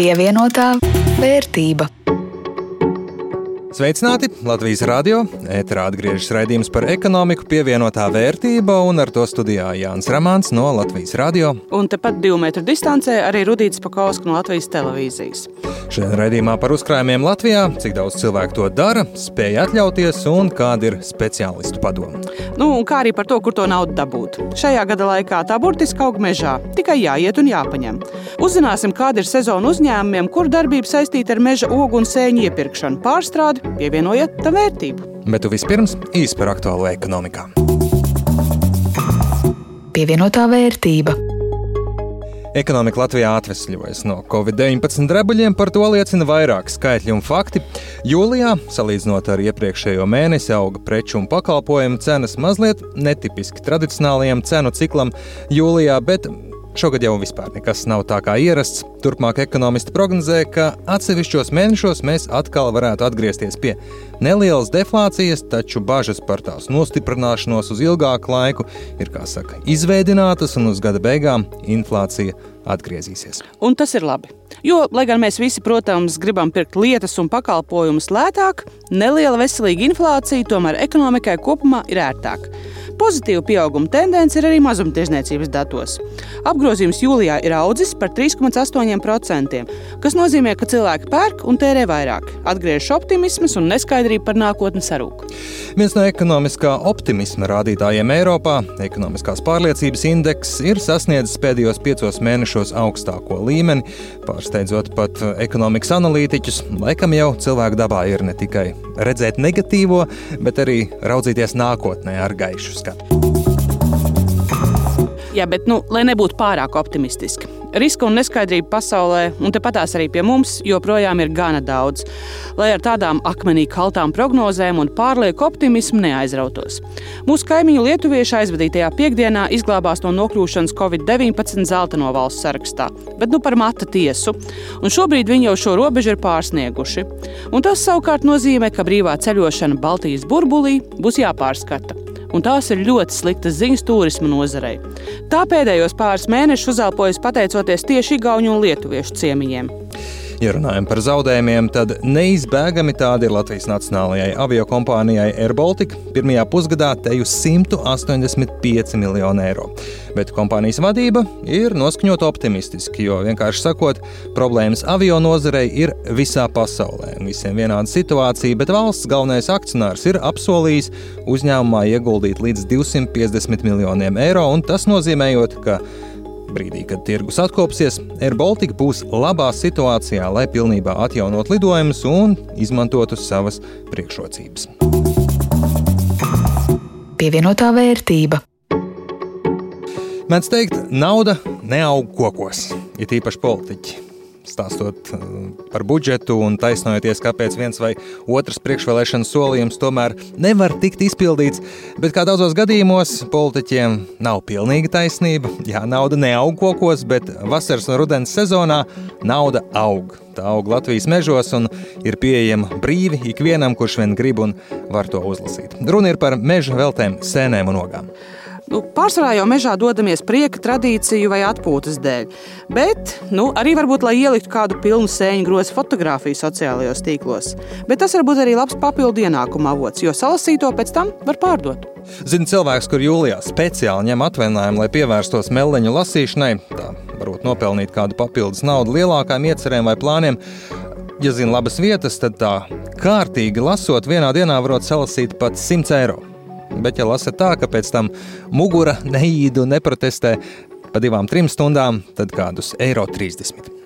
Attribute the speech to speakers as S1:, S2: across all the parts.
S1: Pievienotā vērtība.
S2: Sveicināti! Latvijas radio ēterā atgriežas raidījums par ekonomiku, pievienotā vērtība, un ar to studijā Jānis Ramāns no Latvijas radio.
S3: Un tepat divu metru distancē arī Rudīts Pakausks no Latvijas televīzijas.
S2: Šajā raidījumā par uzkrājumiem Latvijā, cik daudz cilvēku to dara, spēja atļauties un kāda ir speciālistu padoma.
S3: Nu, un kā arī par to, kur to naudu dabūt. Šajā gada laikā tā burtiski aug mežā, tikai jāiet un jāpaņem. Uzzināsim, kāda ir sezona uzņēmumiem, kur darbība saistīta ar meža ogu un sēņu iepirkšanu, pārstrādi pievienojiet tam vērtību.
S2: Bet vispirms īsi par aktuālo ekonomikā.
S1: Pievienotā vērtība.
S2: Ekonomika Latvijā atvesļojas no Covid-19 drebuļiem, par to liecina vairāk skaitļu un fakti. Jūlijā, salīdzinot ar iepriekšējo mēnesi, auga preču un pakalpojumu cenas mazliet netipiski tradicionālajam cenu ciklam jūlijā, bet Šogad jau vispār nekas nav tā kā ierasts. Turpmāk ekonomisti prognozē, ka atsevišķos mēnešos mēs atkal varētu atgriezties pie nelielas deflācijas, taču bažas par tās nostiprināšanos uz ilgāku laiku ir, kā saka, izveidinātas un uz gada beigām inflācija atgriezīsies.
S3: Un tas ir labi. Jo, lai gan mēs visi, protams, gribam pirkt lietas un pakalpojumus lētāk, neliela veselīga inflācija tomēr ekonomikai kopumā ir ērtāka. Pozitīva pieauguma tendence ir arī mazumtirdzniecības datos. Apgrozījums jūlijā ir audzis par 3,8%, kas nozīmē, ka cilvēki pērk un tērē vairāk. Atgriežas optimisms un neskaidrība par nākotni sarūk.
S2: Viens no ekonomiskā optimisma rādītājiem Eiropā, ekonomiskās pārliecības indeks, ir sasniedzis pēdējos piecos mēnešos augstāko līmeni, pārsteidzot pat ekonomikas analītiķus. Laikam jau cilvēku dabā ir ne tikai redzēt negatīvo, bet arī raudzīties nākotnē ar gaišu skatu.
S3: Jā, bet, nu, lai nebūtu pārāk optimistiski. Riska un neskaidrība pasaulē, un tepatās arī pie mums, joprojām ir gana daudz, lai ar tādām akmenī kaltām prognozēm un pārlieku optimismu neaizrautos. Mūsu kaimiņu lietuvieši aizvadītajā piekdienā izglābās no nokļūšanas Covid-19 zelta no valsts sarakstā, bet nu par mata tiesu, un šobrīd viņi jau šo robežu ir pārsnieguši. Un tas savukārt nozīmē, ka brīvā ceļošana Baltijas burbulī būs jāpārskata un tās ir ļoti sliktas ziņas turisma nozarei. Tā pēdējos pāris mēnešus uzelpojas pateicoties tieši Igaunu un Lietuviešu ciemiņiem.
S2: Ja runājam par zaudējumiem, tad neizbēgami tādi ir Latvijas Nacionālajai aviokompānijai AirBaltic. Pirmajā pusgadā te jau 185 miljoni eiro. Bet kompānijas vadība ir noskaņota optimistiski, jo vienkārši sakot, problēmas avio nozarei ir visā pasaulē. Visiem vienāda situācija, bet valsts galvenais akcionārs ir apsolījis uzņēmumā ieguldīt līdz 250 miljoniem eiro, un tas nozīmē, ka Brīdī, kad tirgus atkopsies, AirBaltika būs labā situācijā, lai pilnībā atjaunot lidojumus un izmantotu savas priekšrocības.
S1: Pievienotā vērtība.
S2: Mēdz teikt, nauda neaug kokos, ir īpaši politiķi stāstot uh, par budžetu un taisnojoties, kāpēc viens vai otrs priekšvēlēšana solījums tomēr nevar tikt izpildīts. Bet kā daudzos gadījumos, politiķiem nav pilnīga taisnība. Jā, nauda neaug kokos, bet vasaras un rudens sezonā nauda aug. Tā aug Latvijas mežos un ir pieejama brīvi ikvienam, kurš vien grib un var to uzlasīt. Runa ir par meža veltēm, sēnēm un ogām.
S3: Nu, pārsvarā jau mežā dodamies prieka, tradīciju vai atpūtas dēļ. Bet nu, arī varbūt, lai ieliktu kādu pilnu sēņu grozu fotografiju sociālajos tīklos. Bet tas var būt arī labs papildu ienākuma avots, jo salasīto pēc tam var pārdot.
S2: Zinu cilvēks, kur jūlijā speciāli ņem atvaļinājumu, lai pievērstos meleņu lasīšanai, tā varbūt nopelnīt kādu papildus naudu lielākām iecerēm vai plāniem. Ja zina labas vietas, tad tā kārtīgi lasot, vienā dienā varot salasīt pat 100 eiro. Bet, ja lasa tā, ka pēc tam mugura neīd un neprotestē pa divām, trim stundām, tad kādus eiro 30.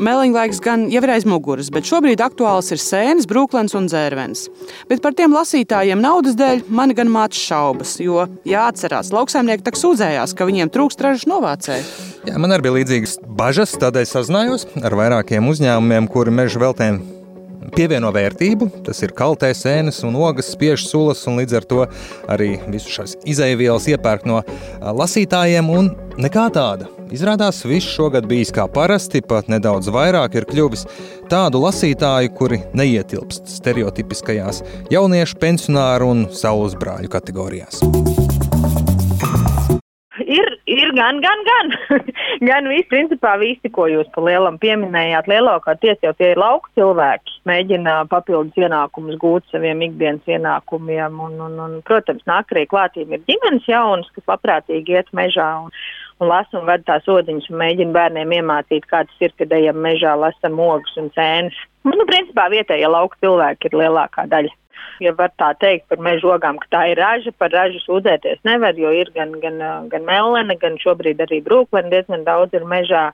S3: Meliņlaiks gan jau ir aiz muguras, bet šobrīd aktuāls ir sēnes, brūklens un dzērvens. Bet par tiem lasītājiem naudas dēļ mani gan māca šaubas, jo jāatcerās, lauksaimnieki tak sūdzējās, ka viņiem trūkst ražas novācēji.
S2: Jā, man arī bija līdzīgas bažas, tādēļ sazinājos ar vairākiem uzņēmumiem, kuri meža veltēm pievieno vērtību. Tas ir kaltē sēnes un ogas, spiež sulas, un līdz ar to arī visu šīs izaivielas iepērk no lasītājiem. Un nekā tāda. Izrādās, viss šogad bijis kā parasti, pat nedaudz vairāk ir kļuvis tādu lasītāju, kuri neietilpst stereotipiskajās jauniešu, pensionāru un saules brāļu kategorijās.
S4: Ir, ir Gan, gan, gan. gan visi, principā visi, ko jūs pa lielam pieminējāt, lielākoties jau tie ir lauku cilvēki. Mēģina papildus ienākumus gūt saviem ikdienas ienākumiem. Un, un, un, protams, nāk arī klātība ir ģimenes jaunas, kas labprātīgi iet mežā. Un, un lasa un ved tās odziņas un mēģina bērniem iemācīt, kā tas ir, kad ejam mežā, lasam ogus un cēnas. Nu, principā vietējie lauku cilvēki ir lielākā daļa. Ja var tā teikt par meža ogām, ka tā ir raža, par ražu sūdzēties nevar, jo ir gan, gan, gan melna, gan šobrīd arī brūklēna diezgan daudz ir mežā.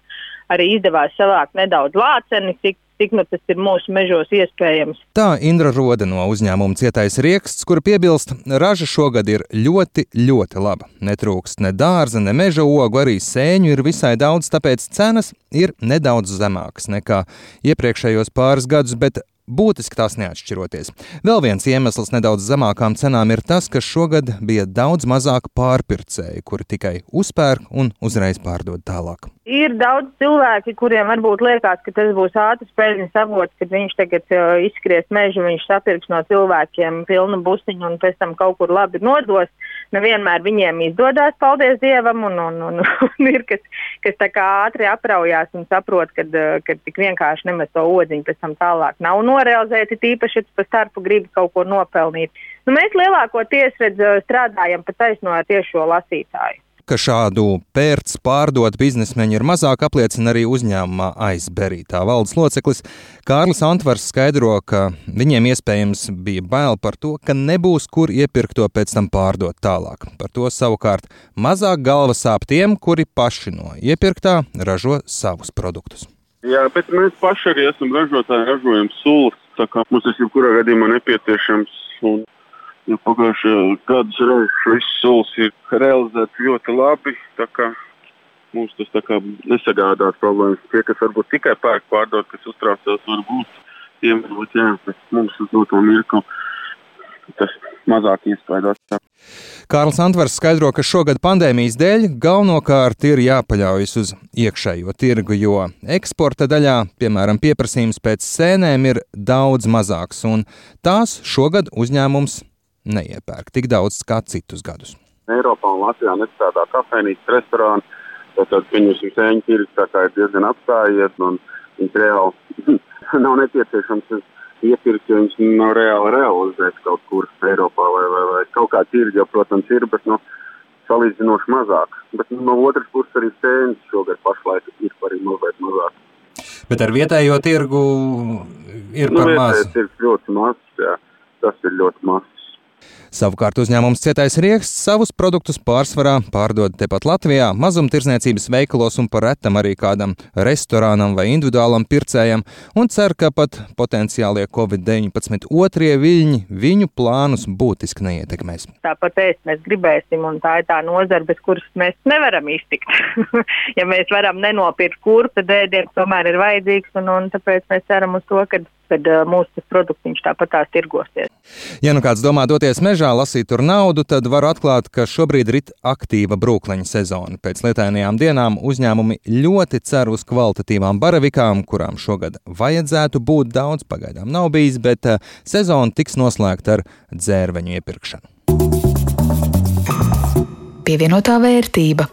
S4: Arī izdevās savākt nedaudz lāceni, cik cik nu tas ir mūsu mežos iespējams.
S2: Tā Indra Roda no uzņēmuma cietais rieksts, kur piebilst, raža šogad ir ļoti, ļoti laba. Netrūkst ne dārza, ne meža ogu, arī sēņu ir visai daudz, tāpēc cenas ir nedaudz zemākas nekā iepriekšējos pāris gadus, bet būtiski tās neatšķiroties. Vēl viens iemesls nedaudz zemākām cenām ir tas, ka šogad bija daudz mazāk pārpircēju, kuri tikai uzpērk un uzreiz pārdod tālāk.
S4: Ir daudz cilvēki, kuriem varbūt liekas, ka tas būs ātrs peļņas avots, kad viņš tagad uh, izskries mežu, viņš sapirks no cilvēkiem pilnu busiņu un pēc tam kaut kur labi nodos. Nevienmēr viņiem izdodas, paldies Dievam, un, un, un, un ir kas, kas tā kā ātri apraujās un saprot, ka uh, tik vienkārši nemet to odziņu pēc tam tālāk nav norealizēti, tīpaši, ja pa starpu grib kaut ko nopelnīt. Nu, mēs lielākoties strādājam pa taisno ar tiešo lasītāju.
S2: Ka šādu pērts pārdot biznesmeņi ir mazāk, apliecina arī uzņēmumā aizberī. Tā valdes loceklis Kārlis Antvars skaidro, ka viņiem iespējams bija bail par to, ka nebūs kur iepirkt to pēc tam pārdot tālāk. Par to savukārt mazāk galva sāp tiem, kuri paši no iepirktā ražo savus produktus.
S5: Jā, bet mēs paši arī esam ražotāji, ražojam sulas. Tā kā mums tas jebkurā gadījumā nepieciešams. Un Jo pagājušajā gadā šis solis ir realizēts ļoti labi. Mums tas nesagādās problēmas. Tie, kas varbūt tikai pērk pārdot, kas uztraucās, varbūt tiem varbūt jā, mums uz doto mirkli tas mazāk iespējams.
S2: Kārls Antvers skaidro, ka šogad pandēmijas dēļ galvenokārt ir jāpaļaujas uz iekšējo tirgu, jo eksporta daļā, piemēram, pieprasījums pēc sēnēm ir daudz mazāks, un tās šogad uzņēmums neiepērk tik daudz kā citus gadus.
S5: Eiropā un Latvijā nestrādā kafejnīcas, restorāni. Tad viņu sēņu tirgus ir diezgan apstājies, un viņš reāli nav nepieciešams iepirkt, jo viņš nav reāli realizēts kaut kur Eiropā vai, vai, vai kaut kā tirgi, jau, protams, ir, bet nu, salīdzinoši mazāk. Bet nu, no otras puses arī sēņas šogad pašlaik ir arī mazliet mazāk.
S2: Bet ar vietējo tirgu ir
S5: nu,
S2: par maz.
S5: Tas ir ļoti maz, jā. Tas ir ļoti maz.
S2: Savukārt uzņēmums Cietais Rieksts savus produktus pārsvarā pārdod tepat Latvijā, mazumtirdzniecības veikalos un par retam arī kādam restorānam vai individuālam pircējam, un cer, ka pat potenciālie Covid-19 otrie viļņi viņu plānus būtiski neietekmēs.
S4: Tāpat ēst mēs gribēsim, un tā ir tā nozara, bez kuras mēs nevaram iztikt. ja mēs varam nenopirkt kur, tad ēdiens tomēr ir vajadzīgs, un, un tāpēc mēs ceram uz to, ka kad mūsu produkts tāpat tās tirgosies.
S2: Ja nu kāds domā doties mežā, lasīt tur naudu, tad var atklāt, ka šobrīd ir aktīva brūkleņa sezona. Pēc lietainajām dienām uzņēmumi ļoti cer uz kvalitatīvām baravikām, kurām šogad vajadzētu būt daudz. Pagaidām nav bijis, bet uh, sezona tiks noslēgta ar dzērveņu iepirkšanu.
S1: Pievienotā vērtība.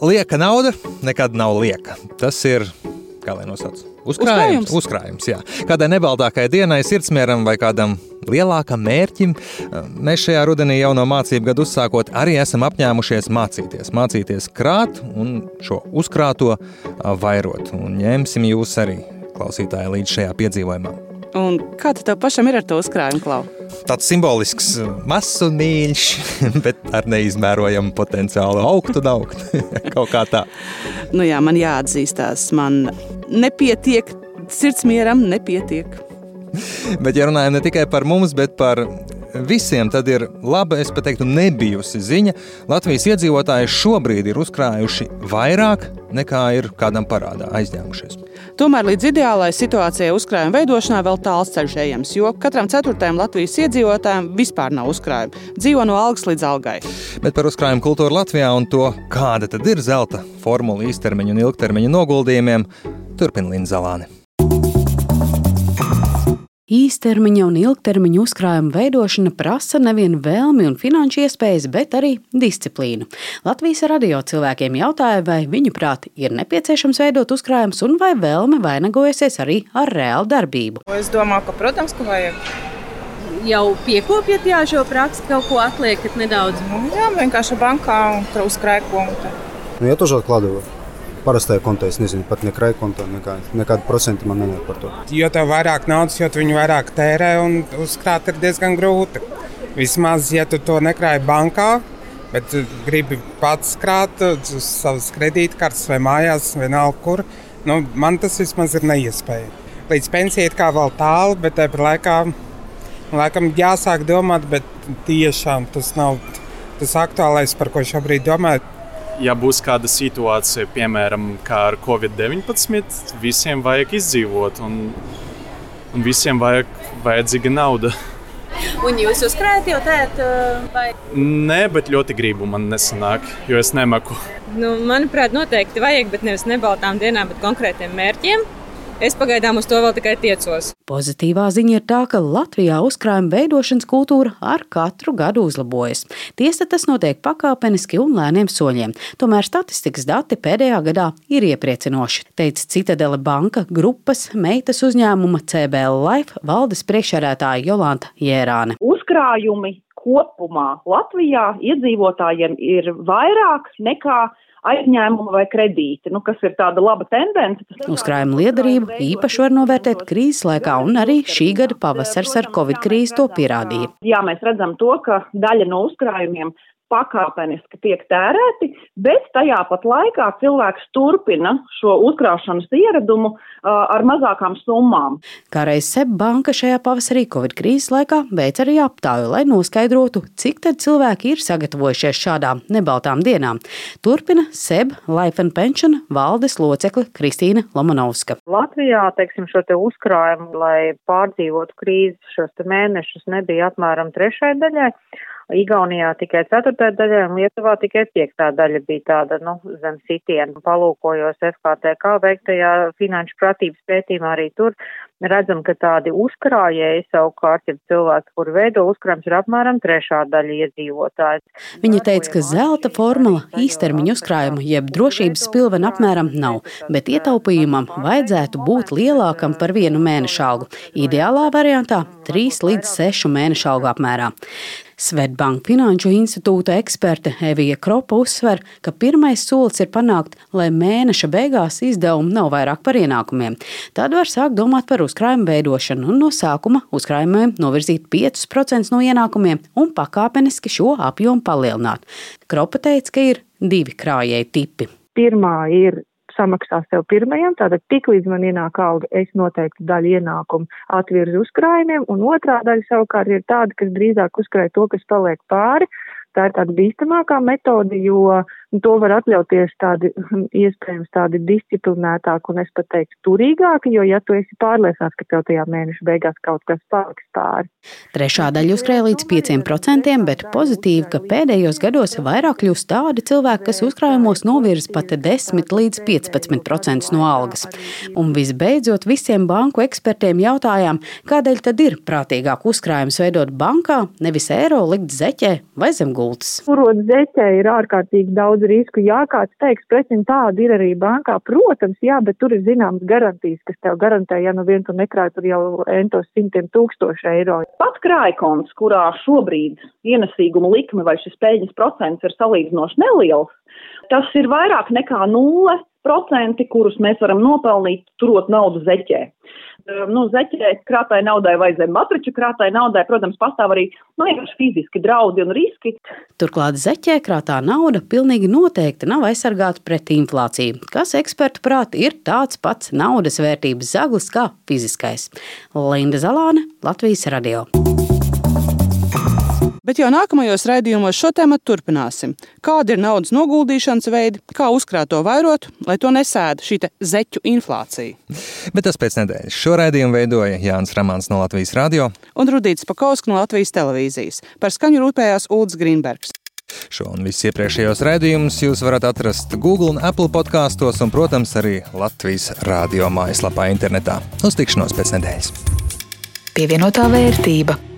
S2: Lieka nauda nekad nav lieka. Tas ir kā lai nosauc? Uzkrājums.
S3: Uzkrājums.
S2: Uzkrājums jā. Kādai nebaltākai dienai, sirdsmieram vai kādam lielākam mērķim, mēs šajā rudenī jau no mācību gadu uzsākot arī esam apņēmušies mācīties. Mācīties krāt un šo uzkrāto vairot. Un ņemsim jūs arī, klausītāji, līdz šajā piedzīvojumā.
S3: Un kā tev pašam ir ar to uzkrājumu, Klau?
S2: Tāds simbolisks, mazs un mīļš, bet ar neizmērojamu potenciālu augt un augt. Kaut kā tā.
S3: Nu jā, man jāatzīstās, man nepietiek, sirdsmieram nepietiek.
S2: Bet, ja runājam ne tikai par mums, bet par visiem, tad ir laba, es pat teiktu, nebijusi ziņa. Latvijas iedzīvotāji šobrīd ir uzkrājuši vairāk nekā ir kādam parādā aizņēmušies.
S3: Tomēr līdz ideālai situācijai uzkrājuma veidošanā vēl tāls ceļš ejams, jo katram ceturtajam Latvijas iedzīvotājam vispār nav uzkrājuma. Dzīvo no algas līdz algai.
S2: Bet par uzkrājumu kultūru Latvijā un to, kāda tad ir zelta formula īstermiņa un ilgtermiņa noguldījumiem, turpina Linda Zalāne.
S6: Īstermiņa un ilgtermiņa uzkrājuma veidošana prasa nevien vēlmi un finanšu iespējas, bet arī disciplīnu. Latvijas radio cilvēkiem jautāja, vai viņuprāt ir nepieciešams veidot uzkrājumus un vai vēlme vainagojasies arī ar reālu darbību.
S7: Es domāju, ka, protams, ka vajag.
S8: Jau piekopjat jā, šo praksi, kaut ko atliekat nedaudz?
S7: Nu, jā, vienkārši bankā un uzkrāja kontu.
S9: Nu, я тоже откладываю. Parastajā kontā es nezinu, pat ne krājkontā, nekā, nekāda procenta man nenāk par to.
S10: Jo tev vairāk naudas, jo tu viņu vairāk tērē un uzkrāt ir diezgan grūti. Vismaz, ja tu to nekrāji bankā, bet gribi pats krāt uz savas kredītkartes vai mājās, vienalga kur, nu, man tas vismaz ir neiespējami. Līdz pensijai kā vēl tālu, bet tāpat laikā laikam jāsāk domāt, bet tiešām tas nav tas aktuālais, par ko šobrīd domāju
S11: ja būs kāda situācija, piemēram, kā ar Covid-19, visiem vajag izdzīvot un, un visiem vajag vajadzīga nauda.
S8: Un jūs uzkrājat jau tādu? Vai...
S11: Nē, bet ļoti gribu. Man nesanāk, jo es nemaku.
S8: Nu, manuprāt, noteikti vajag, bet nevis nebaltām dienām, bet konkrētiem mērķiem. Es pagaidām uz to vēl tikai tiecos.
S6: Pozitīvā ziņa ir tā, ka Latvijā uzkrājuma veidošanas kultūra ar katru gadu uzlabojas. Tiesa tas notiek pakāpeniski un lēniem soļiem. Tomēr statistikas dati pēdējā gadā ir iepriecinoši, teica Citadele banka grupas meitas uzņēmuma CBL Life valdes priekšsēdētāja Jolanta Jērāne.
S12: Uzkrājumi kopumā Latvijā iedzīvotājiem ir vairāk nekā aizņēmumi vai kredīti, nu, kas ir tāda laba tendence.
S6: Uzkrājuma liederību īpaši var novērtēt krīzes laikā, un arī šī gada pavasars ar covid krīzi to pierādīja.
S12: Jā, mēs redzam to, ka daļa no uzkrājumiem pakāpeniski tiek tērēti, bet tajā pat laikā cilvēks turpina šo uzkrāšanas ieradumu ar mazākām summām.
S6: Kā reiz SEB banka šajā pavasarī Covid krīzes laikā veic arī aptāju, lai noskaidrotu, cik tad cilvēki ir sagatavojušies šādām nebaltām dienām. Turpina SEB Life and Pension valdes locekle Kristīna Lomanovska.
S4: Latvijā, teiksim, šo te uzkrājumu, lai pārdzīvotu krīzes šos te mēnešus, nebija apmēram trešai daļai. Igaunijā tikai ceturtā daļa un Lietuvā tikai piektā daļa bija tāda, nu, zem sitiena. Palūkojos FKTK veiktajā finanšu pratības pētījumā arī tur redzam, ka tādi uzkrājēji savukārt ir cilvēki, kuri veido uzkrājums, ir apmēram trešā daļa iedzīvotāji.
S6: Viņa teica, ka zelta formula īstermiņa uzkrājuma jeb drošības spilvena apmēram nav, bet ietaupījumam vajadzētu būt lielākam par vienu mēnešu algu. Ideālā variantā 3 līdz 6 mēnešu algu apmērā. Svetbank Finanšu institūta eksperte Evija Kropa uzsver, ka pirmais solis ir panākt, lai mēneša beigās izdevumi nav vairāk par ienākumiem. Tad var sākt domāt par uzkrājumu veidošanu un no sākuma uzkrājumiem novirzīt 5% no ienākumiem un pakāpeniski šo apjomu palielināt. Kropa teica, ka ir divi krājēju tipi.
S13: Pirmā ir samaksā sev pirmajam, tātad tik līdz man ienāk alga, es noteikti daļu ienākumu atvirzu uzkrājumiem, un otrā daļa savukārt ir tāda, kas drīzāk uzkrāja to, kas paliek pāri. Tā ir tāda bīstamākā metode, jo Nu, to var atļauties tādi, iespējams, tādi disciplinētāki un es pat teiktu turīgāki, jo, ja tu esi pārliecināts, ka tev tajā mēneša beigās kaut kas paliks pāri.
S6: Trešā daļa uzkrāja līdz 5%, bet pozitīvi, ka pēdējos gados vairāk kļūst tādi cilvēki, kas uzkrājumos novirz pat 10 līdz 15% no algas. Un visbeidzot, visiem banku ekspertiem jautājām, kādēļ tad ir prātīgāk uzkrājums veidot bankā, nevis eiro likt zeķē vai zem gultas.
S13: Turot zeķē ir ārkārtīgi daudz daudz risku. Jā, kāds teiks, pretim tāda ir arī bankā. Protams, jā, bet tur ir zināmas garantijas, kas tev garantē, ja nu vien tu nekrāj tur jau entos simtiem tūkstošu eiro.
S12: Pat krājkonts, kurā šobrīd ienesīguma likme vai šis peļņas procents ir salīdzinoši neliels, tas ir vairāk nekā nulle procenti, kurus mēs varam nopelnīt, turot naudu zeķē. Ehm, nu, zeķē krātai naudai vai zem matraču krātai naudai, protams, pastāv arī nu, fiziski draudi un riski.
S6: Turklāt zeķē krātā nauda pilnīgi noteikti nav aizsargāta pret inflāciju, kas ekspertu prāt ir tāds pats naudas vērtības zaglis kā fiziskais. Linda Zalāne, Latvijas radio.
S3: Bet jau nākamajos raidījumos šo tēmu turpināsim. Kāda ir naudas noguldīšanas veidi, kā uzkrāt to vairot, lai to nesēda šī zeķu inflācija.
S2: Bet tas pēc nedēļas. Šo raidījumu veidoja Jānis Ramāns no Latvijas radio
S3: un Rudīts Pakausks no Latvijas televīzijas. Par skaņu rūpējās Ulds Grīnbergs.
S2: Šo un visus iepriekšējos raidījumus jūs varat atrast Google un Apple podkastos, un, protams, arī Latvijas radio mājaslapā internetā. Uz tikšanos pēc nedēļas!
S1: Pievienotā vērtība.